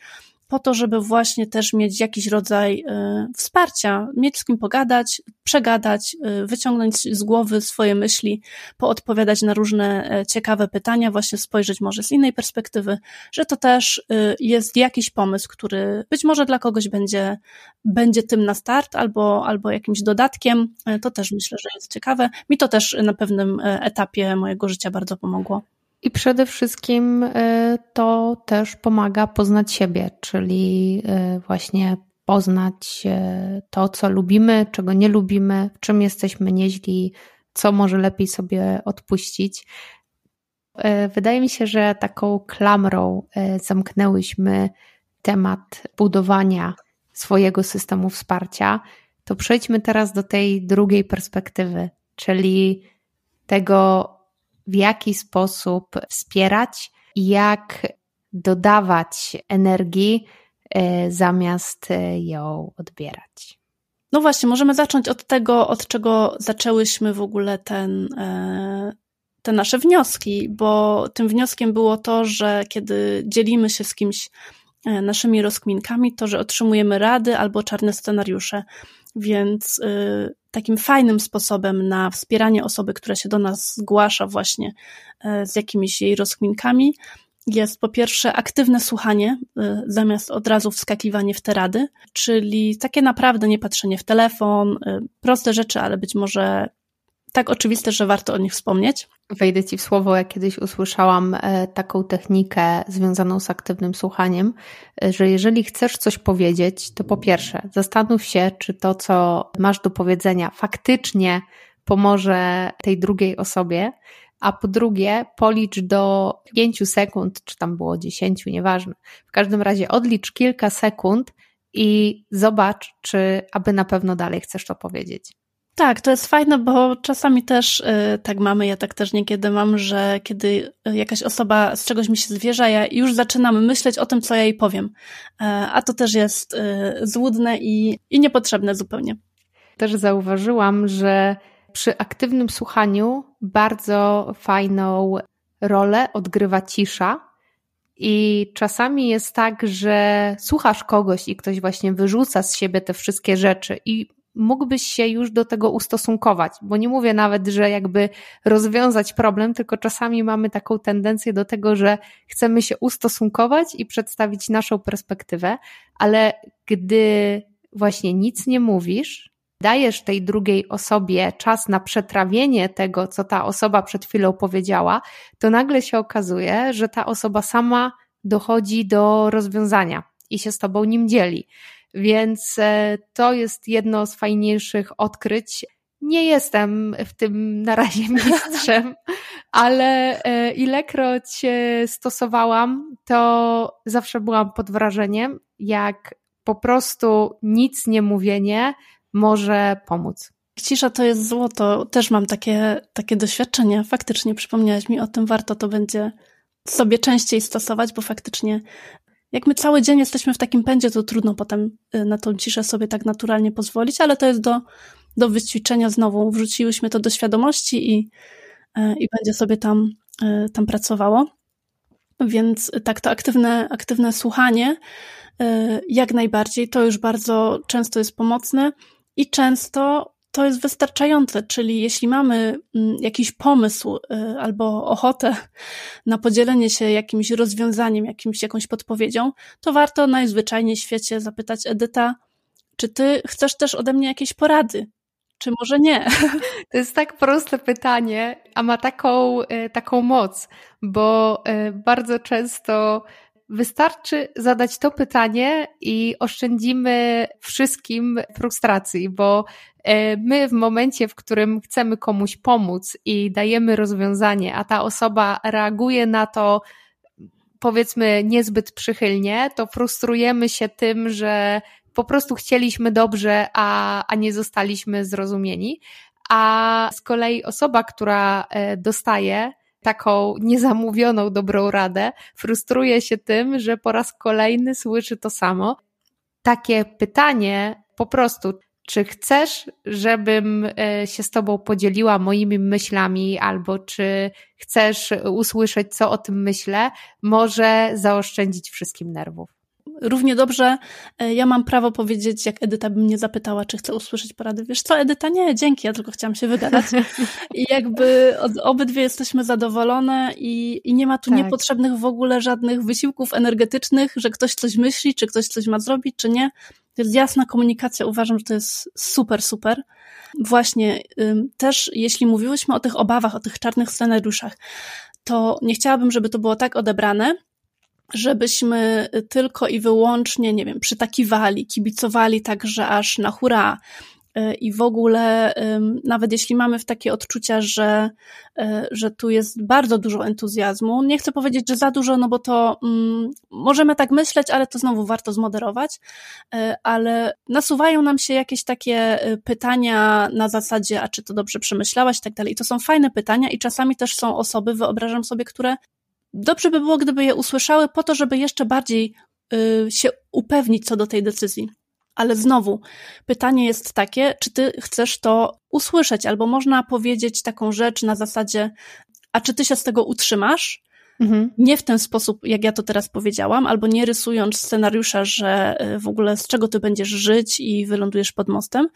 po to, żeby właśnie też mieć jakiś rodzaj y, wsparcia, mieć z kim pogadać, przegadać, y, wyciągnąć z głowy swoje myśli, poodpowiadać na różne e, ciekawe pytania, właśnie spojrzeć może z innej perspektywy, że to też jest jakiś pomysł, który być może dla kogoś będzie, będzie tym na start albo, albo jakimś dodatkiem. E, to też myślę, że jest ciekawe. Mi to też na pewnym e, etapie mojego życia bardzo pomogło. I przede wszystkim y, to też pomaga poznać siebie, czyli y, właśnie poznać y, to, co lubimy, czego nie lubimy, w czym jesteśmy nieźli, co może lepiej sobie odpuścić. Wydaje mi się, że taką klamrą zamknęłyśmy temat budowania swojego systemu wsparcia. To przejdźmy teraz do tej drugiej perspektywy, czyli tego, w jaki sposób wspierać jak dodawać energii e, zamiast e, ją odbierać. No właśnie, możemy zacząć od tego, od czego zaczęłyśmy w ogóle ten, e, te nasze wnioski, bo tym wnioskiem było to, że kiedy dzielimy się z kimś naszymi rozkminkami, to że otrzymujemy rady albo czarne scenariusze. Więc y, takim fajnym sposobem na wspieranie osoby, która się do nas zgłasza właśnie y, z jakimiś jej rozkminkami, jest po pierwsze aktywne słuchanie, y, zamiast od razu wskakiwanie w te rady, czyli takie naprawdę nie patrzenie w telefon, proste rzeczy, ale być może tak oczywiste, że warto o nich wspomnieć. Wejdę Ci w słowo, jak kiedyś usłyszałam e, taką technikę związaną z aktywnym słuchaniem, e, że jeżeli chcesz coś powiedzieć, to po pierwsze zastanów się, czy to, co masz do powiedzenia, faktycznie pomoże tej drugiej osobie, a po drugie policz do 5 sekund, czy tam było 10, nieważne. W każdym razie odlicz kilka sekund i zobacz, czy aby na pewno dalej chcesz to powiedzieć. Tak, to jest fajne, bo czasami też y, tak mamy, ja tak też niekiedy mam, że kiedy jakaś osoba z czegoś mi się zwierza, ja już zaczynam myśleć o tym, co ja jej powiem. E, a to też jest y, złudne i, i niepotrzebne zupełnie. Też zauważyłam, że przy aktywnym słuchaniu bardzo fajną rolę odgrywa cisza. I czasami jest tak, że słuchasz kogoś i ktoś właśnie wyrzuca z siebie te wszystkie rzeczy i mógłbyś się już do tego ustosunkować, bo nie mówię nawet, że jakby rozwiązać problem, tylko czasami mamy taką tendencję do tego, że chcemy się ustosunkować i przedstawić naszą perspektywę, ale gdy właśnie nic nie mówisz, dajesz tej drugiej osobie czas na przetrawienie tego, co ta osoba przed chwilą powiedziała, to nagle się okazuje, że ta osoba sama dochodzi do rozwiązania i się z tobą nim dzieli. Więc e, to jest jedno z fajniejszych odkryć. Nie jestem w tym na razie mistrzem, ale e, ilekroć stosowałam, to zawsze byłam pod wrażeniem, jak po prostu nic nie mówienie może pomóc. Cisza to jest złoto. Też mam takie, takie doświadczenie. Faktycznie przypomniałaś mi o tym, warto to będzie sobie częściej stosować, bo faktycznie jak my cały dzień jesteśmy w takim pędzie, to trudno potem y, na tą ciszę sobie tak naturalnie pozwolić, ale to jest do, do wyćwiczenia znowu. Wrzuciłyśmy to do świadomości i, y, i będzie sobie tam, y, tam pracowało. Więc tak, to aktywne, aktywne słuchanie jak najbardziej to już bardzo często jest pomocne i często to jest wystarczające, czyli jeśli mamy mm, jakiś pomysł y, albo ochotę na podzielenie się jakimś rozwiązaniem, jakimś, jakąś podpowiedzią, to warto najzwyczajniej w świecie zapytać Edyta, czy ty chcesz też ode mnie jakieś porady? Czy może nie? To jest tak proste pytanie, a ma taką, y, taką moc, bo y, bardzo często Wystarczy zadać to pytanie i oszczędzimy wszystkim frustracji, bo e, my w momencie, w którym chcemy komuś pomóc i dajemy rozwiązanie, a ta osoba reaguje na to powiedzmy niezbyt przychylnie, to frustrujemy się tym, że po prostu chcieliśmy dobrze, a, a nie zostaliśmy zrozumieni. A z kolei osoba, która e, dostaje, taką niezamówioną dobrą radę, frustruje się tym, że po raz kolejny słyszy to samo. Takie pytanie po prostu, czy chcesz, żebym e, się z Tobą podzieliła moimi myślami, albo czy chcesz usłyszeć, co o tym myślę, może zaoszczędzić wszystkim nerwów równie dobrze e, ja mam prawo powiedzieć, jak Edyta by mnie zapytała, czy chcę usłyszeć porady. Wiesz co, Edyta, nie, dzięki, ja tylko chciałam się wygadać. I jakby obydwie jesteśmy zadowolone i, i nie ma tu tak. niepotrzebnych w ogóle żadnych wysiłków energetycznych, że ktoś coś myśli, czy ktoś coś ma zrobić, czy nie. To jest jasna komunikacja, uważam, że to jest super, super. Właśnie, też jeśli mówiłyśmy o tych obawach, o tych czarnych scenariuszach, to nie chciałabym, żeby to było tak odebrane, żebyśmy tylko i wyłącznie, nie wiem, przytakiwali, kibicowali także aż na hura. Y, I w ogóle, nawet jeśli mamy w takie odczucia, że, y, że tu jest bardzo dużo entuzjazmu, nie chcę powiedzieć, że za dużo, no bo to um, możemy tak myśleć, ale to znowu warto zmoderować, y, ale nasuwają nam się jakieś takie pytania na zasadzie, a czy to dobrze przemyślałaś i tak dalej. I to są fajne pytania i czasami też są osoby, wyobrażam sobie, które dobrze by było, gdyby je usłyszały po to, żeby jeszcze bardziej y, się upewnić co do tej decyzji. Ale znowu, pytanie jest takie, czy ty chcesz to usłyszeć, albo można powiedzieć taką rzecz na zasadzie, a czy ty się z tego utrzymasz? Mhm. Nie w ten sposób, jak ja to teraz powiedziałam, albo nie rysując scenariusza, że y, w ogóle z czego ty będziesz żyć i wylądujesz pod mostem,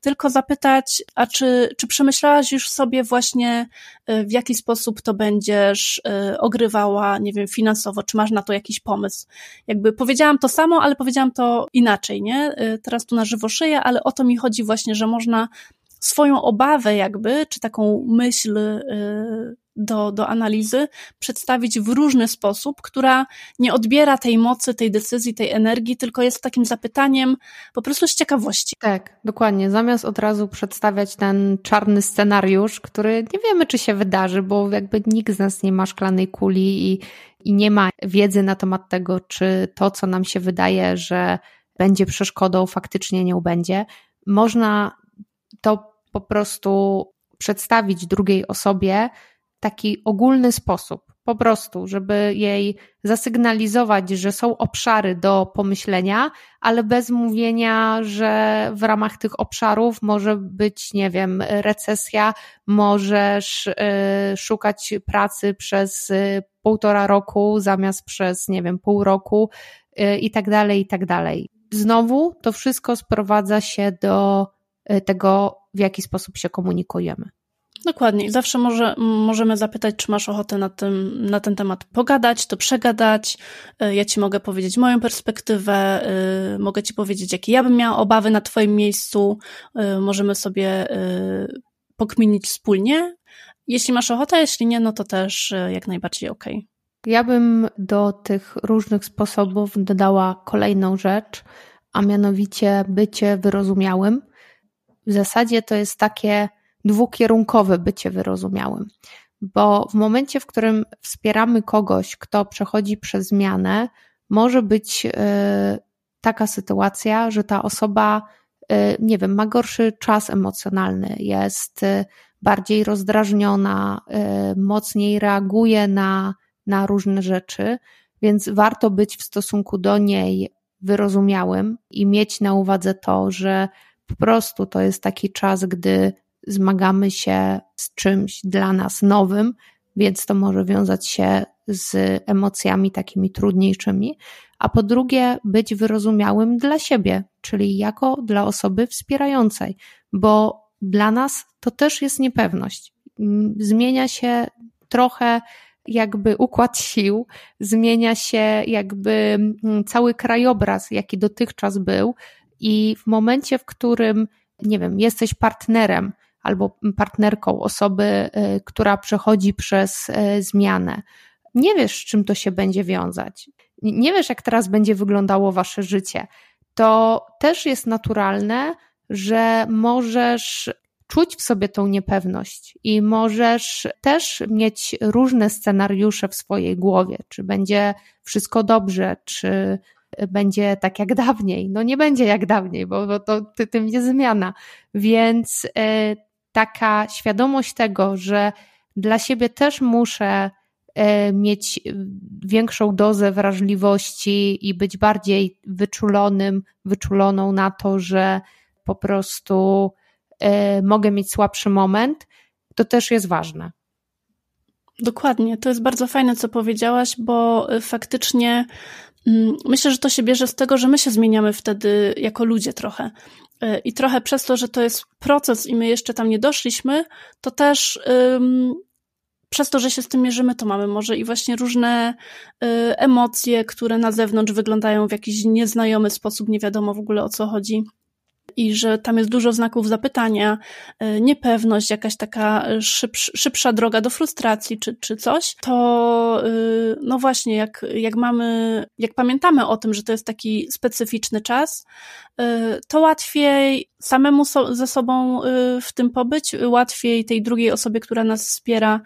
tylko zapytać, a czy, czy przemyślałaś już sobie właśnie, y, w jaki sposób to będziesz y, ogrywała, nie wiem, finansowo, czy masz na to jakiś pomysł? Jakby powiedziałam to samo, ale powiedziałam to inaczej, nie? Teraz tu na żywo szyję, ale o to mi chodzi właśnie, że można swoją obawę jakby, czy taką myśl do, do analizy przedstawić w różny sposób, która nie odbiera tej mocy, tej decyzji, tej energii, tylko jest takim zapytaniem po prostu z ciekawości. Tak, dokładnie. Zamiast od razu przedstawiać ten czarny scenariusz, który nie wiemy, czy się wydarzy, bo jakby nikt z nas nie ma szklanej kuli i, i nie ma wiedzy na temat tego, czy to, co nam się wydaje, że będzie przeszkodą, faktycznie nią będzie. Można to po prostu przedstawić drugiej osobie taki ogólny sposób, po prostu, żeby jej zasygnalizować, że są obszary do pomyślenia, ale bez mówienia, że w ramach tych obszarów może być, nie wiem, recesja, możesz y, szukać pracy przez y, półtora roku zamiast przez, nie wiem, pół roku y, i tak dalej, i tak dalej. Znowu to wszystko sprowadza się do tego, w jaki sposób się komunikujemy. Dokładnie. Zawsze może, możemy zapytać, czy masz ochotę na, tym, na ten temat pogadać, to przegadać. Y, ja ci mogę powiedzieć moją perspektywę, y, mogę ci powiedzieć, jakie ja bym miała obawy na twoim miejscu. Y, możemy sobie pokminić wspólnie. Jeśli masz ochotę, jeśli nie, no to też jak najbardziej okej. Okay. Ja bym do tych różnych sposobów dodała kolejną rzecz, a mianowicie bycie wyrozumiałym. W zasadzie to jest takie dwukierunkowe bycie wyrozumiałym. Bo w momencie, w którym wspieramy kogoś, kto przechodzi przez zmianę, może być y, taka sytuacja, że ta osoba, y, nie wiem, ma gorszy czas emocjonalny, jest y, bardziej rozdrażniona, mocniej reaguje na, na różne rzeczy, więc warto być w stosunku do niej wyrozumiałym i mieć na uwadze to, że po prostu to jest taki czas, gdy zmagamy się z czymś dla nas nowym, więc to może wiązać się z emocjami takimi trudniejszymi, a po drugie być wyrozumiałym dla siebie, czyli jako dla osoby wspierającej, bo dla nas to też jest niepewność. Zmienia się trochę jakby układ sił, zmienia się jakby cały krajobraz, jaki dotychczas był, i w momencie, w którym, nie wiem, jesteś partnerem, albo partnerką osoby, y, która przechodzi przez y, zmianę. Nie wiesz, z czym to się będzie wiązać. Nie wiesz, jak teraz będzie wyglądało wasze życie. To też jest naturalne, że możesz czuć w sobie tą niepewność i możesz też mieć różne scenariusze w swojej głowie, czy będzie wszystko dobrze, czy będzie tak jak dawniej. No nie będzie jak dawniej, bo, bo to tym jest zmiana. Więc y, taka świadomość tego, że dla siebie też muszę e, mieć większą dozę wrażliwości i być bardziej wyczulonym, wyczuloną na to, że po prostu e, mogę mieć słabszy moment, to też jest ważne. Dokładnie, to jest bardzo fajne, co powiedziałaś, bo e, faktycznie mm, myślę, że to się bierze z tego, że my się zmieniamy wtedy jako ludzie trochę. Y, I trochę przez to, że to jest proces i my jeszcze tam nie doszliśmy, to też przez to, że się z tym mierzymy, to mamy może i właśnie różne y, emocje, które na zewnątrz wyglądają w jakiś nieznajomy sposób, nie wiadomo w ogóle o co chodzi i że tam jest dużo znaków zapytania, e, niepewność, jakaś taka szybsza, droga do frustracji czy, czy coś, to e, no właśnie, jak, jak mamy, jak pamiętamy o tym, że to jest taki specyficzny czas, e, to łatwiej samemu so, ze sobą w tym pobyć, łatwiej tej drugiej osobie, która nas wspiera,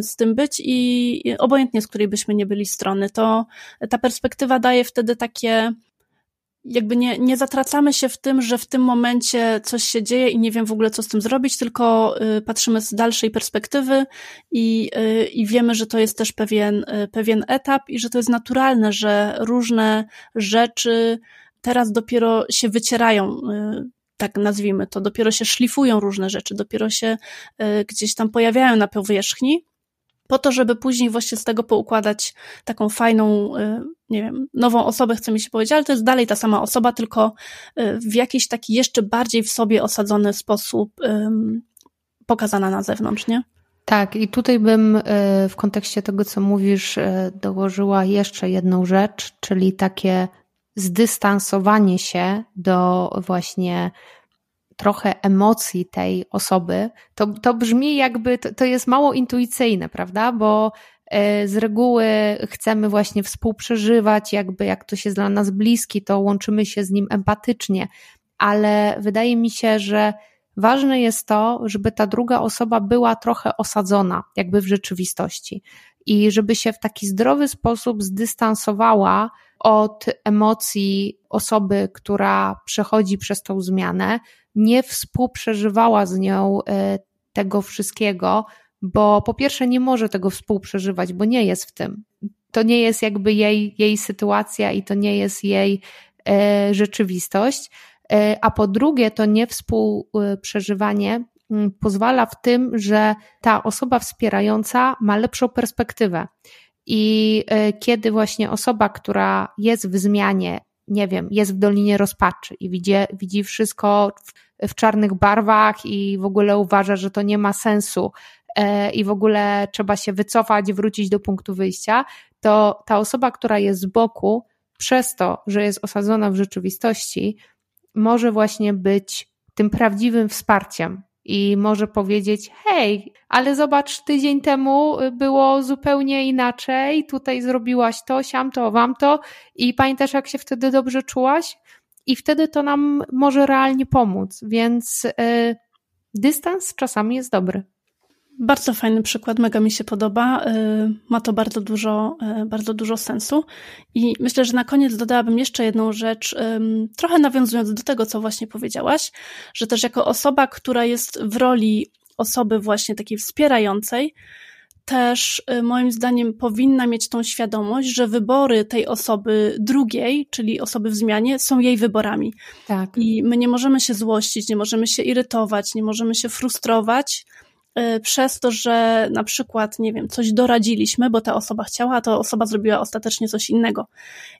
z tym być i obojętnie z której byśmy nie byli strony, to ta perspektywa daje wtedy takie jakby nie, nie zatracamy się w tym, że w tym momencie coś się dzieje i nie wiem w ogóle, co z tym zrobić, tylko y, patrzymy z dalszej perspektywy i, y, i wiemy, że to jest też pewien, y, pewien etap i że to jest naturalne, że różne rzeczy teraz dopiero się wycierają tak nazwijmy to, dopiero się szlifują różne rzeczy, dopiero się gdzieś tam pojawiają na powierzchni, po to, żeby później właśnie z tego poukładać taką fajną, y, nie wiem, nową osobę, chce mi się powiedzieć, ale to jest dalej ta sama osoba, tylko y, w jakiś taki jeszcze bardziej w sobie osadzony sposób pokazana na zewnątrz, nie? Tak, i tutaj bym y, w kontekście tego, co mówisz, dołożyła jeszcze jedną rzecz, czyli takie zdystansowanie się do właśnie trochę emocji tej osoby, to, to brzmi jakby, to, to jest mało intuicyjne, prawda? Bo e, z reguły chcemy właśnie współprzeżywać, jakby jak ktoś jest dla nas bliski, to łączymy się z nim empatycznie, ale wydaje mi się, że ważne jest to, żeby ta druga osoba była trochę osadzona, jakby w rzeczywistości. I żeby się w taki zdrowy sposób zdystansowała od emocji osoby, która przechodzi przez tą zmianę, nie współprzeżywała z nią e, tego wszystkiego, bo po pierwsze nie może tego współprzeżywać, bo nie jest w tym. To nie jest jakby jej, jej sytuacja i to nie jest jej e, rzeczywistość. E, a po drugie, to niewspółprzeżywanie mm, pozwala w tym, że ta osoba wspierająca ma lepszą perspektywę. I kiedy właśnie osoba, która jest w zmianie, nie wiem, jest w Dolinie Rozpaczy i widzi, widzi wszystko w, w czarnych barwach i w ogóle uważa, że to nie ma sensu e, i w ogóle trzeba się wycofać, wrócić do punktu wyjścia, to ta osoba, która jest z boku, przez to, że jest osadzona w rzeczywistości, może właśnie być tym prawdziwym wsparciem i może powiedzieć: Hej, ale zobacz, tydzień temu było zupełnie inaczej, tutaj zrobiłaś to, siam to, wam to, i pamiętasz, jak się wtedy dobrze czułaś? I wtedy to nam może realnie pomóc, więc yy, dystans czasami jest dobry. Bardzo fajny przykład, mega mi się podoba. Y, ma to bardzo dużo, y, bardzo dużo sensu. I myślę, że na koniec dodałabym jeszcze jedną rzecz, trochę nawiązując do tego, co właśnie powiedziałaś, że też jako osoba, która jest w roli osoby właśnie takiej wspierającej, też y, moim zdaniem powinna mieć tą świadomość, że wybory tej osoby drugiej, czyli osoby w zmianie, są jej wyborami. Tak. I my nie możemy się złościć, nie możemy się irytować, nie możemy się frustrować Y, przez to, że na przykład, nie wiem, coś doradziliśmy, bo ta osoba chciała, a ta osoba zrobiła ostatecznie coś innego.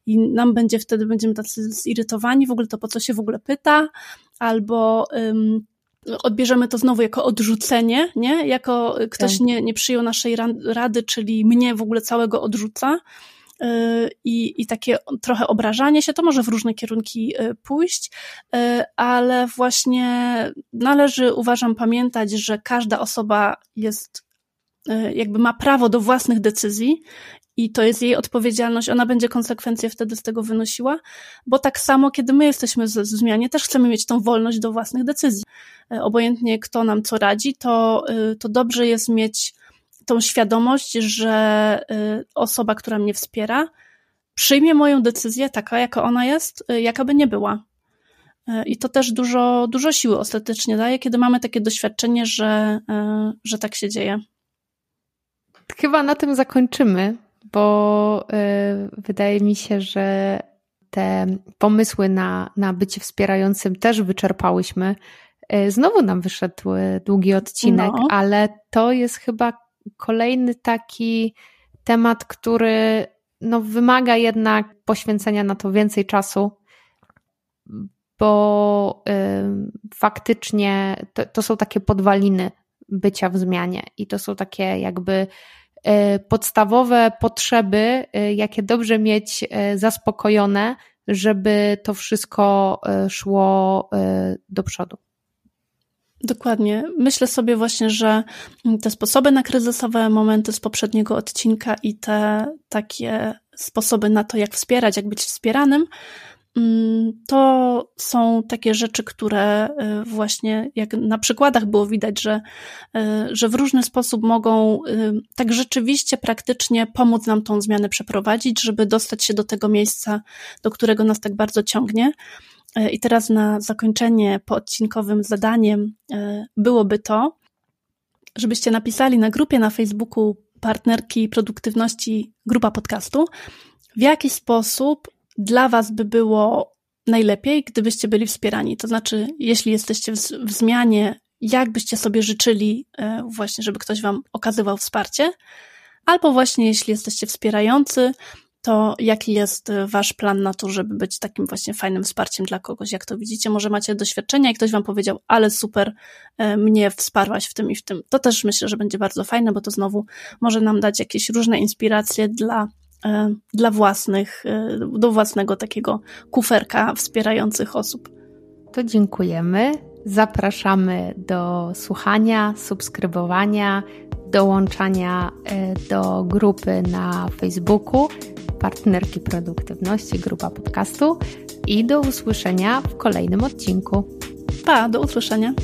I nam będzie wtedy, będziemy tacy zirytowani, w ogóle to po co się w ogóle pyta, albo um, odbierzemy to znowu jako odrzucenie, nie? Jako ktoś tak. nie, nie przyjął naszej rady, czyli mnie w ogóle całego odrzuca. Y, i, i takie trochę obrażanie się, to może w różne kierunki y, pójść, y, ale właśnie należy, uważam, pamiętać, że każda osoba jest, jakby ma prawo do własnych decyzji i to jest jej odpowiedzialność, ona będzie konsekwencje wtedy z tego wynosiła, bo tak samo, kiedy my jesteśmy w zmianie, też chcemy mieć tą wolność do własnych decyzji. Obojętnie kto nam co radzi, to, to dobrze jest mieć tą świadomość, że y, osoba, która mnie wspiera, przyjmie moją decyzję taka, jaka ona jest, y, jaka by nie była. Y, I to też dużo, dużo siły ostatecznie daje, kiedy mamy takie doświadczenie, że, że tak się dzieje. Chyba na tym zakończymy, bo wydaje mi się, że te pomysły na, na bycie wspierającym też wyczerpałyśmy. Znowu nam wyszedł długi odcinek, no. ale to jest chyba kolejny taki temat, który no, wymaga jednak poświęcenia na to więcej czasu, bo y, faktycznie to, to, są takie podwaliny bycia w zmianie i to są takie jakby y, podstawowe potrzeby, y, jakie dobrze mieć y, zaspokojone, żeby to wszystko szło do przodu. Dokładnie. Myślę sobie właśnie, że te sposoby na kryzysowe momenty z poprzedniego odcinka i te takie sposoby na to, jak wspierać, jak być wspieranym, mm, to są takie rzeczy, które y, właśnie, jak na przykładach było widać, że, y, że w różny sposób mogą y, tak rzeczywiście praktycznie pomóc nam tą zmianę przeprowadzić, żeby dostać się do tego miejsca, do którego nas tak bardzo ciągnie. E, I teraz na zakończenie poodcinkowym zadaniem e, byłoby to, żebyście napisali na grupie na Facebooku partnerki produktywności grupa podcastu, w jaki sposób dla Was by było najlepiej, gdybyście byli wspierani. To znaczy, jeśli jesteście w, w zmianie, jak byście sobie życzyli e, właśnie, żeby ktoś Wam okazywał wsparcie, albo właśnie jeśli jesteście wspierający, to jaki jest y, wasz plan na to, żeby być takim właśnie fajnym wsparciem dla kogoś? Jak to widzicie? Może macie doświadczenia i ktoś wam powiedział, ale super, y, mnie wsparłaś w tym i w tym. To też myślę, że będzie bardzo fajne, bo to znowu może nam dać jakieś różne inspiracje dla, y, dla własnych, do własnego takiego kuferka wspierających osób. To dziękujemy. Zapraszamy do słuchania, subskrybowania, dołączania do grupy na Facebooku partnerki produktywności, grupa podcastu i do usłyszenia w kolejnym odcinku. Pa, do usłyszenia.